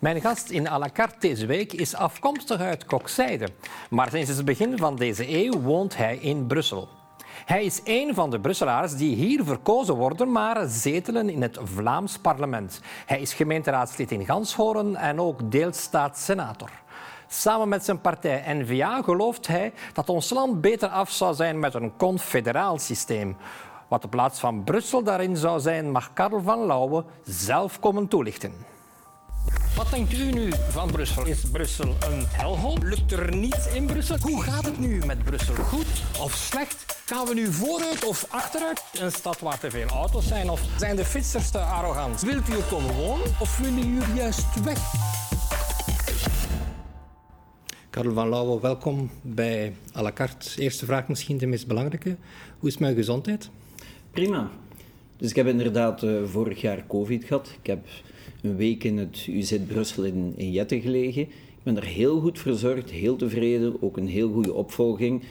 Mijn gast in à la carte deze week is afkomstig uit Kokzijde. Maar sinds het begin van deze eeuw woont hij in Brussel. Hij is een van de Brusselaars die hier verkozen worden, maar zetelen in het Vlaams parlement. Hij is gemeenteraadslid in Ganshoren en ook deelstaatsenator. Samen met zijn partij N-VA gelooft hij dat ons land beter af zou zijn met een confederaal systeem. Wat de plaats van Brussel daarin zou zijn, mag Karel van Lauwe zelf komen toelichten. Wat denkt u nu van Brussel? Is Brussel een helhol? Lukt er niets in Brussel? Hoe gaat het nu met Brussel? Goed of slecht? Gaan we nu vooruit of achteruit? Een stad waar te veel auto's zijn? Of zijn de fietsers te arrogant? Wilt u er komen wonen of willen jullie juist weg? Karel van Lauwe, welkom bij à la carte. Eerste vraag misschien de meest belangrijke. Hoe is mijn gezondheid? Prima. Dus ik heb inderdaad uh, vorig jaar COVID gehad. Ik heb een week in het UZ Brussel in, in Jette gelegen. Ik ben er heel goed verzorgd, heel tevreden, ook een heel goede opvolging.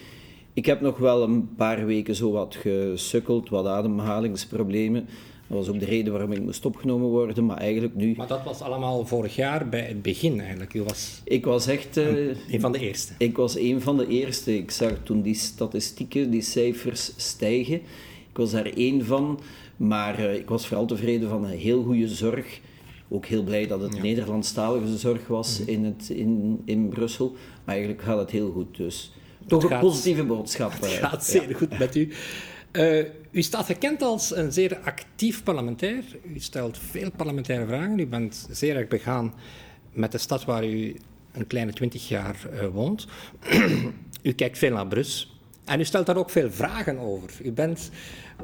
Ik heb nog wel een paar weken zo wat gesukkeld, wat ademhalingsproblemen. Dat was ook de reden waarom ik moest opgenomen worden, maar eigenlijk nu... Maar dat was allemaal vorig jaar, bij het begin eigenlijk? U was... Ik was echt... Uh, een van de eerste? Ik was een van de eerste. Ik zag toen die statistieken, die cijfers stijgen. Ik was daar één van, maar uh, ik was vooral tevreden van een heel goede zorg. Ook heel blij dat het ja. Nederlandstalige zorg was in, het, in, in Brussel. Maar eigenlijk gaat het heel goed, dus... Toch een positieve boodschap. Het gaat zeer ja. goed met u. Uh, u staat gekend als een zeer actief parlementair. U stelt veel parlementaire vragen. U bent zeer erg begaan met de stad waar u een kleine twintig jaar uh, woont. u kijkt veel naar Brus. En u stelt daar ook veel vragen over. U bent,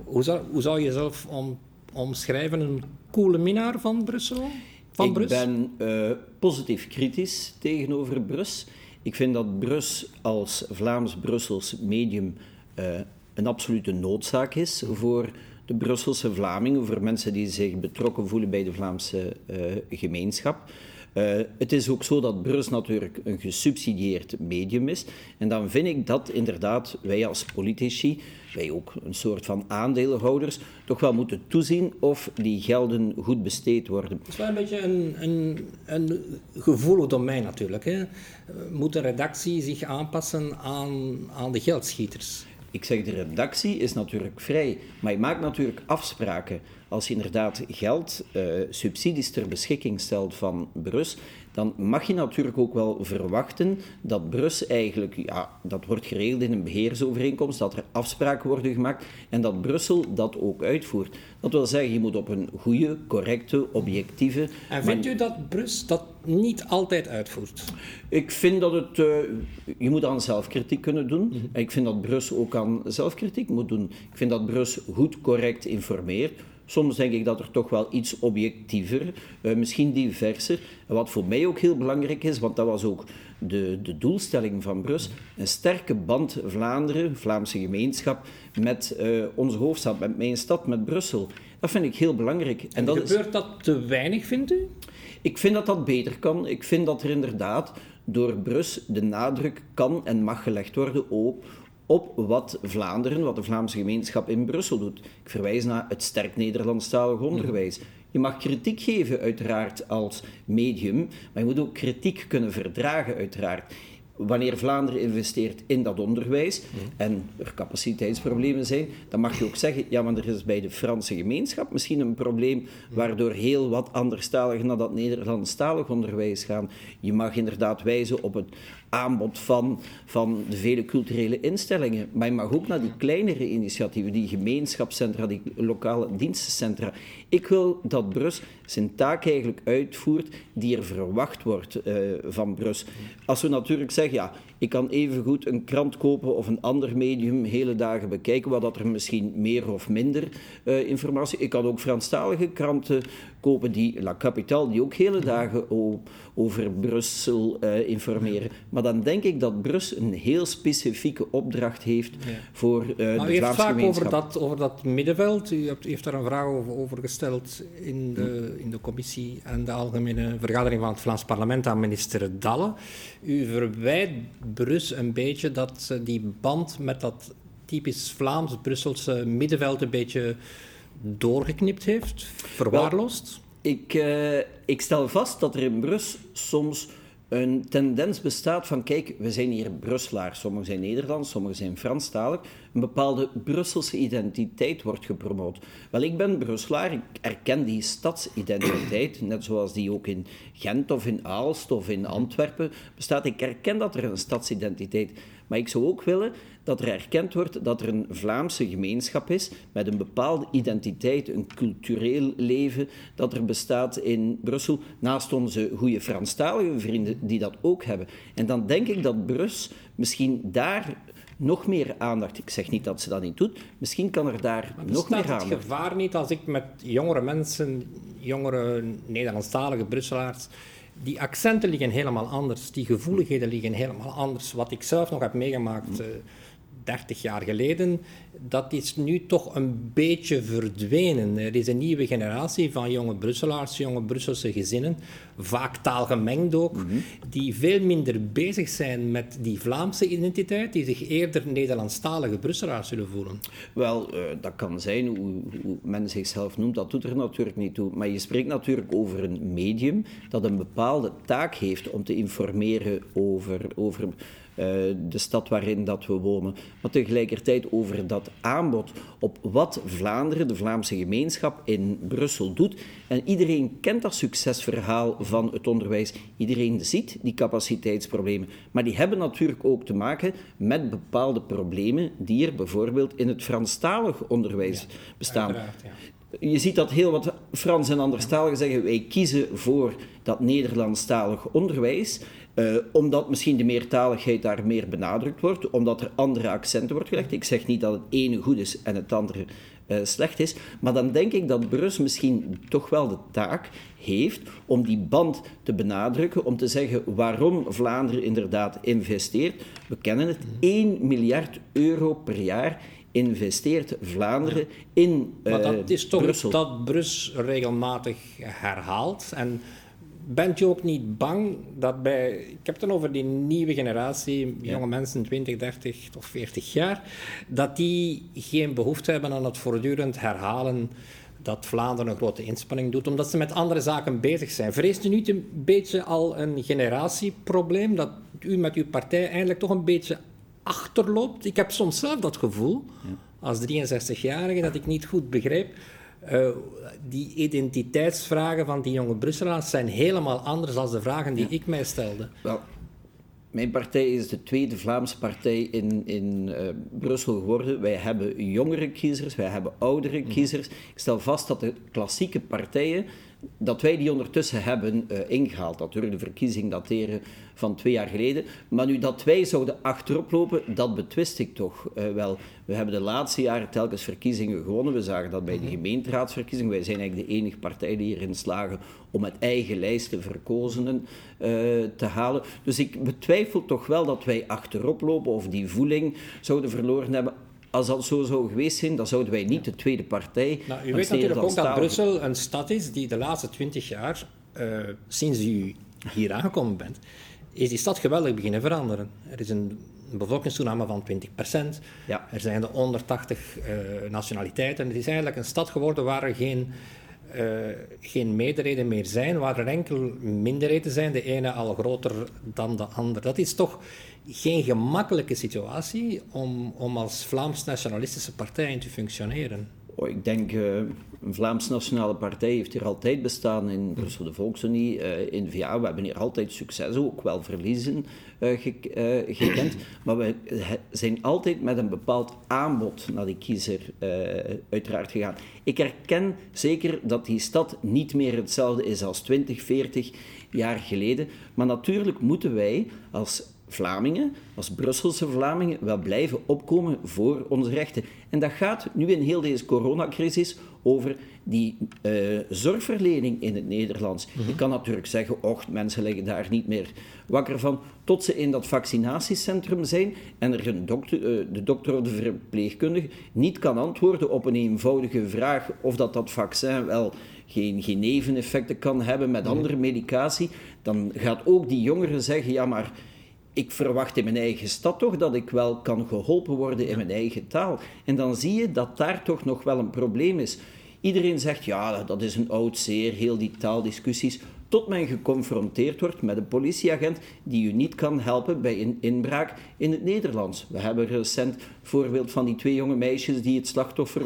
hoe zou, hoe zou je jezelf om, omschrijven, een coole minnaar van Brussel? Van ik Brus? ben uh, positief kritisch tegenover Brus. Ik vind dat Brus als Vlaams-Brussels medium uh, een absolute noodzaak is voor de Brusselse Vlamingen, voor mensen die zich betrokken voelen bij de Vlaamse uh, gemeenschap. Uh, het is ook zo dat Brus natuurlijk een gesubsidieerd medium is. En dan vind ik dat inderdaad wij als politici, wij ook een soort van aandeelhouders, toch wel moeten toezien of die gelden goed besteed worden. Het is wel een beetje een, een, een gevoelig domein natuurlijk. Hè? Moet de redactie zich aanpassen aan, aan de geldschieters? Ik zeg, de redactie is natuurlijk vrij, maar je maakt natuurlijk afspraken. Als je inderdaad geld, uh, subsidies ter beschikking stelt van Brus, dan mag je natuurlijk ook wel verwachten dat Brus eigenlijk, ja, dat wordt geregeld in een beheersovereenkomst, dat er afspraken worden gemaakt en dat Brussel dat ook uitvoert. Dat wil zeggen, je moet op een goede, correcte, objectieve... En vindt u dat Brus dat niet altijd uitvoert? Ik vind dat het... Uh, je moet aan zelfkritiek kunnen doen. Mm-hmm. Ik vind dat Brus ook aan zelfkritiek moet doen. Ik vind dat Brus goed, correct informeert. Soms denk ik dat er toch wel iets objectiever, uh, misschien diverser. En wat voor mij ook heel belangrijk is, want dat was ook de, de doelstelling van Brus, een sterke band Vlaanderen, Vlaamse gemeenschap, met uh, onze hoofdstad, met mijn stad, met Brussel. Dat vind ik heel belangrijk. En, en dat gebeurt is... dat te weinig, vindt u? Ik vind dat dat beter kan. Ik vind dat er inderdaad door Brus de nadruk kan en mag gelegd worden op op wat Vlaanderen, wat de Vlaamse gemeenschap in Brussel doet. Ik verwijs naar het sterk Nederlandstalig onderwijs. Je mag kritiek geven, uiteraard, als medium, maar je moet ook kritiek kunnen verdragen, uiteraard wanneer Vlaanderen investeert in dat onderwijs en er capaciteitsproblemen zijn, dan mag je ook zeggen, ja, maar er is bij de Franse gemeenschap misschien een probleem waardoor heel wat anderstaligen naar dat Nederlandstalig onderwijs gaan. Je mag inderdaad wijzen op het aanbod van, van de vele culturele instellingen, maar je mag ook naar die kleinere initiatieven, die gemeenschapscentra, die lokale dienstencentra. Ik wil dat Brus zijn taak eigenlijk uitvoert die er verwacht wordt uh, van Brus. Als we natuurlijk zeggen, ja, ik kan evengoed een krant kopen of een ander medium hele dagen bekijken, wat dat er misschien meer of minder uh, informatie. Ik kan ook Franstalige kranten kopen die La Capitale, die ook hele dagen over Brussel uh, informeren. Maar dan denk ik dat Brussel een heel specifieke opdracht heeft ja. voor uh, de maar u Vlaamse vaak gemeenschap. over dat, over dat middenveld. U hebt, u heeft daar een vraag over, over gesteld in de, in de commissie en de algemene vergadering van het Vlaams parlement aan minister Dalle. U verwijt Brus een beetje dat die band met dat typisch Vlaams-Brusselse middenveld een beetje doorgeknipt heeft, verwaarloosd? Ik, uh, ik stel vast dat er in Brus soms een tendens bestaat van, kijk, we zijn hier Brusselaars, sommigen zijn Nederlands, sommigen zijn Franstalig, een bepaalde Brusselse identiteit wordt gepromoot. Wel, ik ben Brusselaar, ik erken die stadsidentiteit, net zoals die ook in Gent of in Aalst of in Antwerpen bestaat. Ik erken dat er een stadsidentiteit maar ik zou ook willen dat er erkend wordt dat er een Vlaamse gemeenschap is met een bepaalde identiteit, een cultureel leven dat er bestaat in Brussel, naast onze goede Franstalige vrienden die dat ook hebben. En dan denk ik dat Brus misschien daar nog meer aandacht. Ik zeg niet dat ze dat niet doet. Misschien kan er daar nog meer aandacht. het gevaar niet als ik met jongere mensen, jongere Nederlandstalige Brusselaars die accenten liggen helemaal anders, die gevoeligheden liggen helemaal anders. Wat ik zelf nog heb meegemaakt uh, 30 jaar geleden, dat is nu toch een beetje verdwenen. Er is een nieuwe generatie van jonge Brusselaars, jonge Brusselse gezinnen, vaak taalgemengd ook, mhm. die veel minder bezig zijn met die Vlaamse identiteit, die zich eerder Nederlandstalige Brusselaars zullen voelen. Wel, uh, dat kan zijn, hoe, hoe, men zichzelf noemt, dat doet er natuurlijk niet toe. Maar je spreekt natuurlijk over een medium dat een bepaalde taak heeft om te informeren over, over de stad waarin dat we wonen, maar tegelijkertijd over dat aanbod op wat Vlaanderen, de Vlaamse gemeenschap in Brussel doet. En iedereen kent dat succesverhaal van het onderwijs. Iedereen ziet die capaciteitsproblemen. Maar die hebben natuurlijk ook te maken met bepaalde problemen die er bijvoorbeeld in het Franstalig onderwijs bestaan. Je ziet dat heel wat Frans en anderstaligen zeggen: wij kiezen voor dat Nederlandstalig onderwijs. Uh, omdat misschien de meertaligheid daar meer benadrukt wordt, omdat er andere accenten wordt gelegd. Ik zeg niet dat het ene goed is en het andere uh, slecht is, maar dan denk ik dat Brus misschien toch wel de taak heeft om die band te benadrukken, om te zeggen waarom Vlaanderen inderdaad investeert. We kennen het, 1 miljard euro per jaar investeert Vlaanderen in uh, Maar dat is toch Brussel. dat Brus regelmatig herhaalt en bent je ook niet bang dat bij... Ik heb het dan over die nieuwe generatie, jonge mensen, 20, 30 of 40 jaar, dat die geen behoefte hebben aan het voortdurend herhalen dat Vlaanderen een grote inspanning doet, omdat ze met andere zaken bezig zijn. Vreest u niet een beetje al een generatieprobleem, dat u met uw partij eigenlijk toch een beetje achterloopt? Ik heb soms zelf dat gevoel, als 63-jarige, dat ik niet goed begrijp uh, die identiteitsvragen van die jonge Brusselaars zijn helemaal anders dan de vragen die ik mij stelde. Wel, mijn partij is de tweede Vlaamse partij in, in uh, Brussel geworden. Wij hebben jongere kiezers, wij hebben oudere mhm. kiezers. Ik stel vast dat de klassieke partijen dat wij die ondertussen hebben uh, ingehaald. Natuurlijk, de verkiezing dateren van twee jaar geleden. Maar nu dat wij zouden achterop lopen, dat betwist ik toch uh, wel. We hebben de laatste jaren telkens verkiezingen gewonnen. We zagen dat bij de mhm. gemeenteraadsverkiezingen. Wij zijn eigenlijk de enige partij die erin slagen om met eigen lijsten verkozenen uh, te halen. Dus ik betwijfel toch wel dat wij achterop lopen of die voeling zouden verloren hebben als dat zo zou geweest zijn, dan zouden wij niet de tweede partij. Nou, u weet natuurlijk ook dat Brussel een stad is die de laatste twintig jaar, uh, sinds u hier aangekomen bent, is die stad geweldig beginnen veranderen. Er is een bevolkingstoename van 20 Ja. Er zijn er 180 uh, nationaliteiten. Het is eigenlijk een stad geworden waar er geen, geen meerderheden meer zijn, waar er enkel minderheden zijn, de ene al groter dan de andere. Dat is toch geen gemakkelijke situatie om, om als Vlaams-nationalistische partij in te functioneren. Oh, ik denk, uh, een Vlaams-nationale partij heeft hier altijd bestaan in Brussel de Volksunie, uh, in VA. We hebben hier altijd succes, ook wel verliezen uh, gekend. Maar we zijn altijd met een bepaald aanbod naar die kiezer uiteraard gegaan. Ik herken zeker dat die stad niet meer hetzelfde is als 20, 40 jaar geleden. Maar natuurlijk moeten wij als Vlamingen, als Brusselse Vlamingen, wel blijven opkomen voor onze rechten. En dat gaat nu in heel deze coronacrisis over die uh, zorgverlening in het Nederlands. Mm Je kan natuurlijk zeggen, och, mensen liggen daar niet meer wakker van, tot ze in dat vaccinatiecentrum zijn en er een dokter, uh, de dokter of de verpleegkundige niet kan antwoorden op een eenvoudige vraag of dat dat vaccin wel geen, geen neveneffecten kan hebben met mhm. andere medicatie, dan gaat ook die jongere zeggen, ja maar ik verwacht in mijn eigen stad toch dat ik wel kan geholpen worden in mijn eigen taal. En dan zie je dat daar toch nog wel een probleem is. Iedereen zegt, ja, dat is een oud zeer, heel die taaldiscussies. Tot men geconfronteerd wordt met een politieagent die u niet kan helpen bij een inbraak in het Nederlands. We hebben recent het voorbeeld van die twee jonge meisjes die het slachtoffer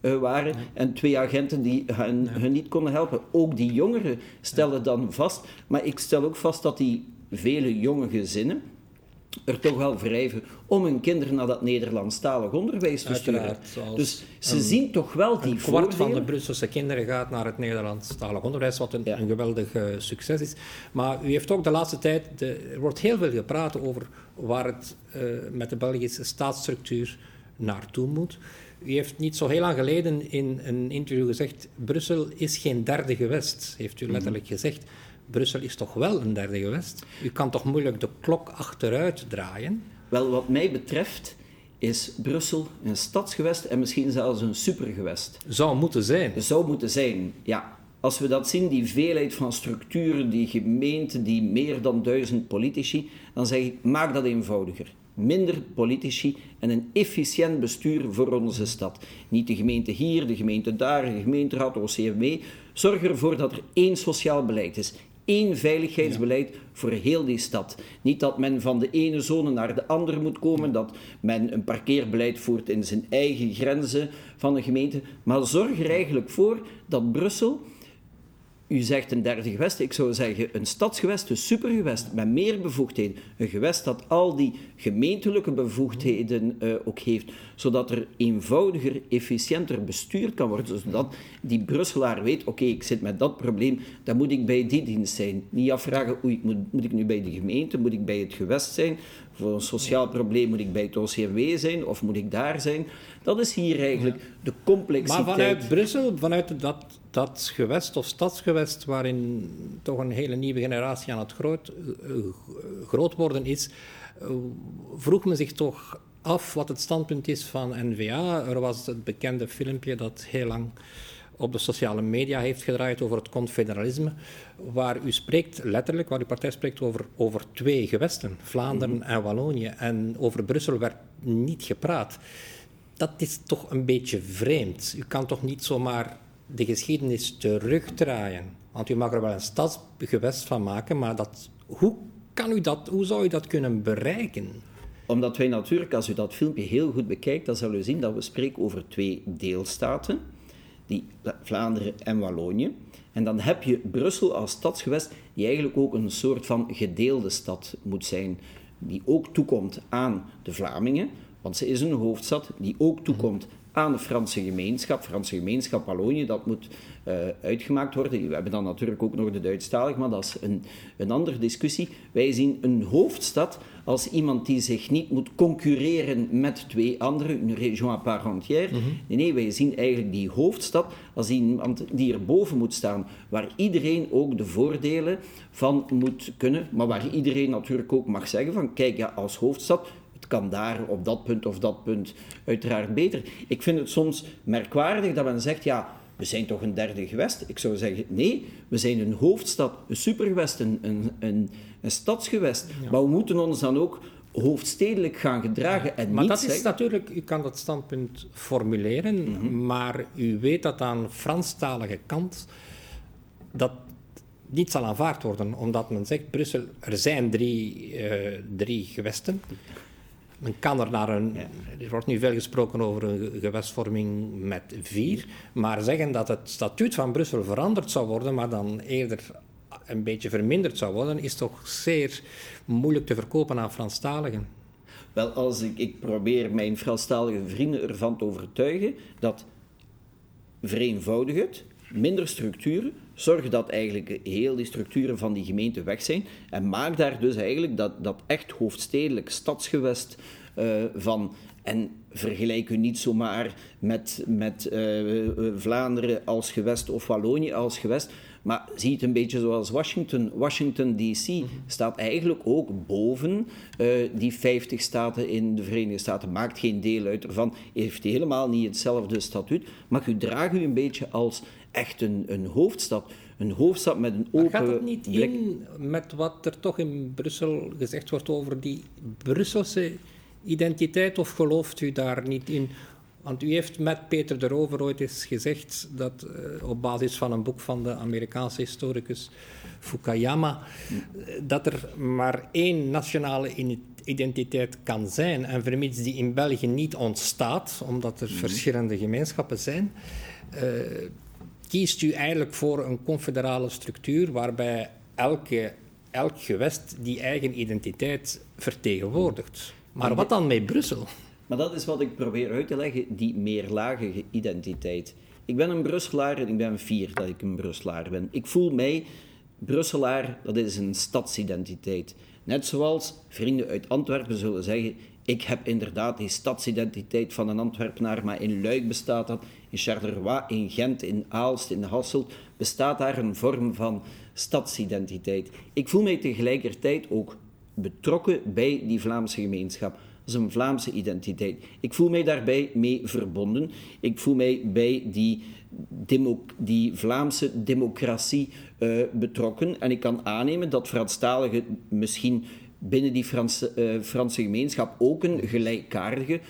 uh, waren en twee agenten die hun, niet konden helpen. Ook die jongeren stellen dan vast, maar ik stel ook vast dat die vele jonge gezinnen er toch wel wrijven om hun kinderen naar dat Nederlandstalig onderwijs te sturen. Dus ze zien toch wel die Een kwart van de Brusselse kinderen gaat naar het Nederlandstalig onderwijs, wat een, een geweldig uh, succes is. Maar u heeft ook de laatste tijd, de, er wordt heel veel gepraat over waar het uh, met de Belgische staatsstructuur naartoe moet. U heeft niet zo heel lang geleden in een interview gezegd: Brussel is geen derde gewest, heeft u letterlijk gezegd. Brussel is toch wel een derde gewest? U kan toch moeilijk de klok achteruit draaien? Wel, wat mij betreft is Brussel een stadsgewest en misschien zelfs een supergewest. Zou moeten zijn. Zou moeten zijn, ja. Als we dat zien, die veelheid van structuren, die gemeente, die meer dan duizend politici, dan zeg ik, maak dat eenvoudiger. Minder politici en een efficiënt bestuur voor onze stad. Niet de gemeente hier, de gemeente daar, de gemeenteraad, OCMW. Zorg ervoor dat er één sociaal beleid is één veiligheidsbeleid voor heel die stad. Niet dat men van de ene zone naar de andere moet komen, dat men een parkeerbeleid voert in zijn eigen grenzen van de gemeente, maar zorg er eigenlijk voor dat Brussel u zegt een derde gewest, ik zou zeggen een stadsgewest, een supergewest met meer bevoegdheden. Een gewest dat al die gemeentelijke bevoegdheden uh, ook heeft, zodat er eenvoudiger, efficiënter bestuurd kan worden, zodat die Brusselaar weet, oké, ik zit met dat probleem, dan moet ik bij die dienst zijn. Niet afvragen, oei, moet, moet ik nu bij de gemeente, moet ik bij het gewest zijn, voor een sociaal probleem moet ik bij het OCMW zijn of moet ik daar zijn. Dat is hier eigenlijk de complexiteit. Maar vanuit Brussel, vanuit dat, dat gewest of stadsgewest waarin toch een hele nieuwe generatie aan het groot, uh, groot worden is, uh, vroeg men zich toch af wat het standpunt is van N-VA. Er was het bekende filmpje dat heel lang op de sociale media heeft gedraaid over het confederalisme, waar u spreekt letterlijk, waar uw partij spreekt over, over twee gewesten, Vlaanderen mhm. en Wallonië. En over Brussel werd niet gepraat. Dat is toch een beetje vreemd. U kan toch niet zomaar de geschiedenis terugdraaien. Want u mag er wel een stadsgewest van maken, maar dat, hoe, kan u dat, hoe zou u dat kunnen bereiken? Omdat wij natuurlijk, als u dat filmpje heel goed bekijkt, dan zal u zien dat we spreken over twee deelstaten die Vlaanderen en Wallonië. En dan heb je Brussel als stadsgewest, die eigenlijk ook een soort van gedeelde stad moet zijn, die ook toekomt aan de Vlamingen, want ze is een hoofdstad die ook toekomt aan de Franse gemeenschap. Franse gemeenschap Wallonië, dat moet uh, uitgemaakt worden. We hebben dan natuurlijk ook nog de Duitsstalig, maar dat is een, een andere discussie. Wij zien een hoofdstad als iemand die zich niet moet concurreren met twee andere, een région à part entière. Mhm. Nee, nee, wij zien eigenlijk die hoofdstad als iemand die erboven moet staan, waar iedereen ook de voordelen van moet kunnen, maar waar iedereen natuurlijk ook mag zeggen van, kijk, ja, als hoofdstad het kan daar op dat punt of dat punt uiteraard beter. Ik vind het soms merkwaardig dat men zegt, ja, we zijn toch een derde gewest? Ik zou zeggen, nee, we zijn een hoofdstad, een supergewest, een, een, een, een stadsgewest. Maar we moeten ons dan ook hoofdstedelijk gaan gedragen en maar niet dat zeggen... is natuurlijk, u kan dat standpunt formuleren, mhm. maar u weet dat aan Franstalige kant dat niet zal aanvaard worden, omdat men zegt, Brussel, er zijn drie, uh, drie gewesten. Men kan er naar een. Er wordt nu veel gesproken over een gewestvorming met vier. Maar zeggen dat het statuut van Brussel veranderd zou worden, maar dan eerder een beetje verminderd zou worden, is toch zeer moeilijk te verkopen aan Franstaligen. Wel, als ik, ik probeer mijn Franstalige vrienden ervan te overtuigen dat vereenvoudig het, minder structuren, zorg dat eigenlijk heel die structuren van die gemeente weg zijn en maak daar dus eigenlijk dat, dat echt hoofdstedelijk stadsgewest uh, van. En vergelijk u niet zomaar met, met uh, Vlaanderen als gewest of Wallonië als gewest, maar zie het een beetje zoals Washington. Washington DC staat eigenlijk ook boven uh, die 50 staten in de Verenigde Staten. Maakt geen deel uit ervan. Heeft helemaal niet hetzelfde statuut. Maar u draagt u een beetje als echt een, een hoofdstad. Een hoofdstad met een open maar gaat het niet in met wat er toch in Brussel gezegd wordt over die Brusselse identiteit? Of gelooft u daar niet in? Want u heeft met Peter de Rover ooit eens gezegd dat uh, op basis van een boek van de Amerikaanse historicus Fukuyama, dat er maar één nationale identiteit kan zijn. En vermits die in België niet ontstaat, omdat er mhm. verschillende gemeenschappen zijn, uh, kiest u eigenlijk voor een confederale structuur waarbij elke, elk gewest die eigen identiteit vertegenwoordigt. Maar wat dan met Brussel? Maar dat is wat ik probeer uit te leggen, die meerlagige identiteit. Ik ben een Brusselaar en ik ben fier dat ik een Brusselaar ben. Ik voel mij Brusselaar, dat is een stadsidentiteit. Net zoals vrienden uit Antwerpen zullen zeggen: Ik heb inderdaad die stadsidentiteit van een Antwerpenaar, maar in Luik bestaat dat, in Charleroi, in Gent, in Aalst, in Hasselt bestaat daar een vorm van stadsidentiteit. Ik voel mij tegelijkertijd ook betrokken bij die Vlaamse gemeenschap. Een Vlaamse identiteit. Ik voel mij daarbij mee verbonden. Ik voel mij bij die, die Vlaamse democratie uh, betrokken. En ik kan aannemen dat Franstaligen misschien binnen die Franse, uh, Franse gemeenschap ook een gelijkaardige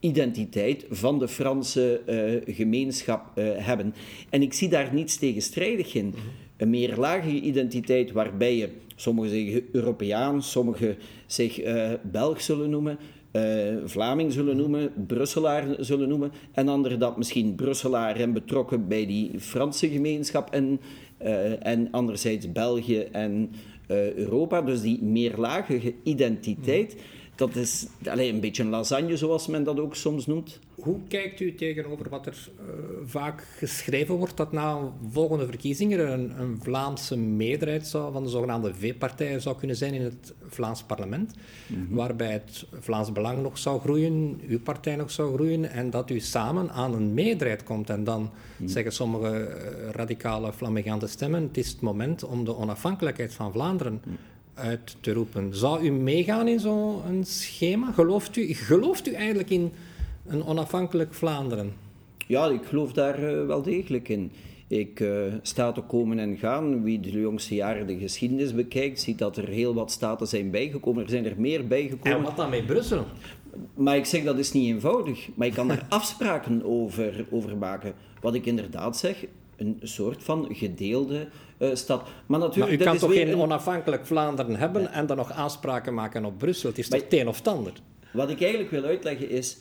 identiteit van de Franse uh, gemeenschap hebben. En ik zie daar niets tegenstrijdig in. Een meerlagige identiteit waarbij je, sommigen zeggen Europeaan, sommigen zich Belg zullen noemen, uh, Vlaming zullen noemen, Brusselaar zullen noemen, en anderen dat misschien Brusselaar en betrokken bij die Franse gemeenschap en, uh, en anderzijds België en uh, Europa. Dus die meerlagige identiteit, dat is alleen een beetje een lasagne zoals men dat ook soms noemt. Hoe kijkt u tegenover wat er uh, vaak geschreven wordt dat na volgende verkiezingen een, een Vlaamse meerderheid zou, van de zogenaamde V-partijen zou kunnen zijn in het Vlaams parlement, mhm. waarbij het Vlaams Belang nog zou groeien, uw partij nog zou groeien en dat u samen aan een meerderheid komt en dan mhm. zeggen sommige uh, radicale flamigante stemmen het is het moment om de onafhankelijkheid van Vlaanderen mhm. Uit te roepen. Zou u meegaan in zo'n schema? Gelooft u, gelooft u eigenlijk in een onafhankelijk Vlaanderen? Ja, ik geloof daar uh, wel degelijk in. Ik uh, sta te komen en gaan. Wie de jongste jaren de geschiedenis bekijkt, ziet dat er heel wat staten zijn bijgekomen. Er zijn er meer bijgekomen. En wat dan met Brussel? Maar ik zeg dat is niet eenvoudig. Maar je kan er afspraken over, over maken. Wat ik inderdaad zeg, een soort van gedeelde uh, stad. Maar natuurlijk, maar u kan toch geen onafhankelijk Vlaanderen hebben en dan nog afspraken maken op Brussel? Het is toch het een of het ander? Wat ik eigenlijk wil uitleggen is,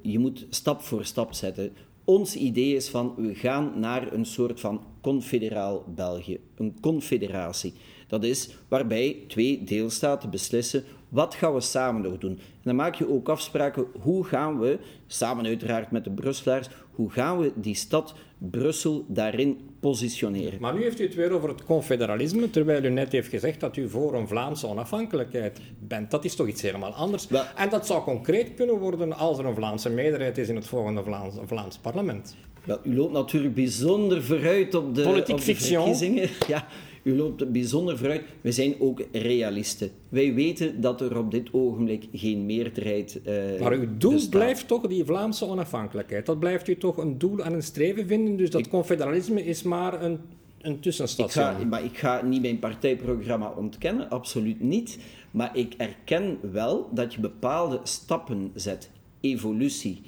je moet stap voor stap zetten. Ons idee is van, we gaan naar een soort van confederaal België, een confederatie. Dat is waarbij twee deelstaten beslissen wat gaan we samen nog doen. En dan maak je ook afspraken hoe gaan we, samen uiteraard met de Brusselaars, hoe gaan we die stad Brussel daarin positioneren. Maar nu heeft u het weer over het confederalisme, terwijl u net heeft gezegd dat u voor een Vlaamse onafhankelijkheid bent. Dat is toch iets helemaal anders. En dat zou concreet kunnen worden als er een Vlaamse meerderheid is in het volgende Vlaams, Vlaams parlement. Wel, u loopt natuurlijk bijzonder vooruit op de, Politiek op de verkiezingen. Ja, u loopt bijzonder vooruit. We zijn ook realisten. Wij weten dat er op dit ogenblik geen meerderheid uh, Maar uw doel blijft toch die Vlaamse onafhankelijkheid. Dat blijft u toch een doel en een streven vinden. Dus dat confederalisme is maar een, een tussenstation. Ik ga, maar ik ga niet mijn partijprogramma ontkennen, absoluut niet. Maar ik erken wel dat je bepaalde stappen zet. Evolutie.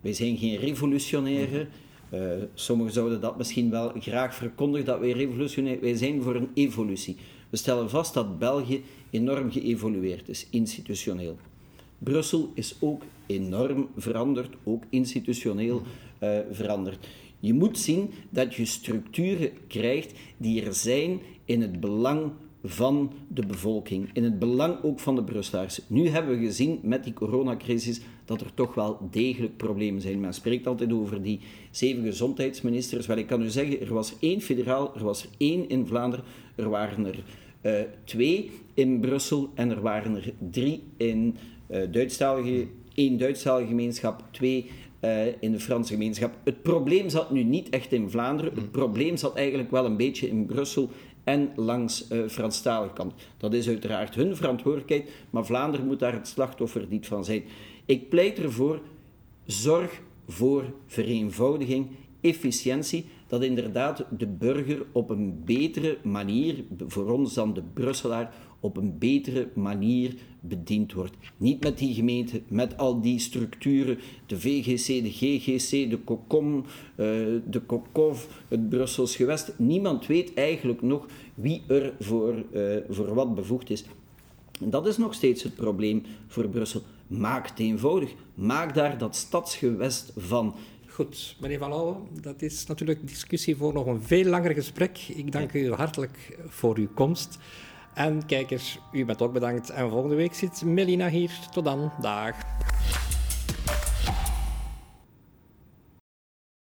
Wij zijn geen revolutionairen. Uh, sommigen zouden dat misschien wel graag verkondigen, dat wij revolutionair Wij zijn voor een evolutie. We stellen vast dat België enorm geëvolueerd is, institutioneel. Brussel is ook enorm veranderd, ook institutioneel uh, veranderd. Je moet zien dat je structuren krijgt die er zijn in het belang van de bevolking, in het belang ook van de Brusselaars. Nu hebben we gezien met die coronacrisis dat er toch wel degelijk problemen zijn. Men spreekt altijd over die zeven gezondheidsministers. Wel, ik kan u zeggen, er was één federaal, er was er één in Vlaanderen, er waren er uh, twee in Brussel en er waren er drie in uh, Duitsstalige, één Duitsstalige gemeenschap, twee uh, in de Franse gemeenschap. Het probleem zat nu niet echt in Vlaanderen, het probleem zat eigenlijk wel een beetje in Brussel en langs uh, Franstalige kant. Dat is uiteraard hun verantwoordelijkheid, maar Vlaanderen moet daar het slachtoffer niet van zijn. Ik pleit ervoor, zorg voor vereenvoudiging, efficiëntie. Dat inderdaad de burger op een betere manier, voor ons dan de Brusselaar, op een betere manier bediend wordt. Niet met die gemeente, met al die structuren, de VGC, de GGC, de COCOM, uh, de COCOV, het Brussels gewest. Niemand weet eigenlijk nog wie er voor, uh, voor wat bevoegd is. En dat is nog steeds het probleem voor Brussel. Maak het eenvoudig. Maak daar dat stadsgewest van. Goed, meneer Van Lauwe, dat is natuurlijk discussie voor nog een veel langer gesprek. Ik dank u hartelijk voor uw komst. En kijkers, u bent ook bedankt. En volgende week zit Melina hier. Tot dan. Dag.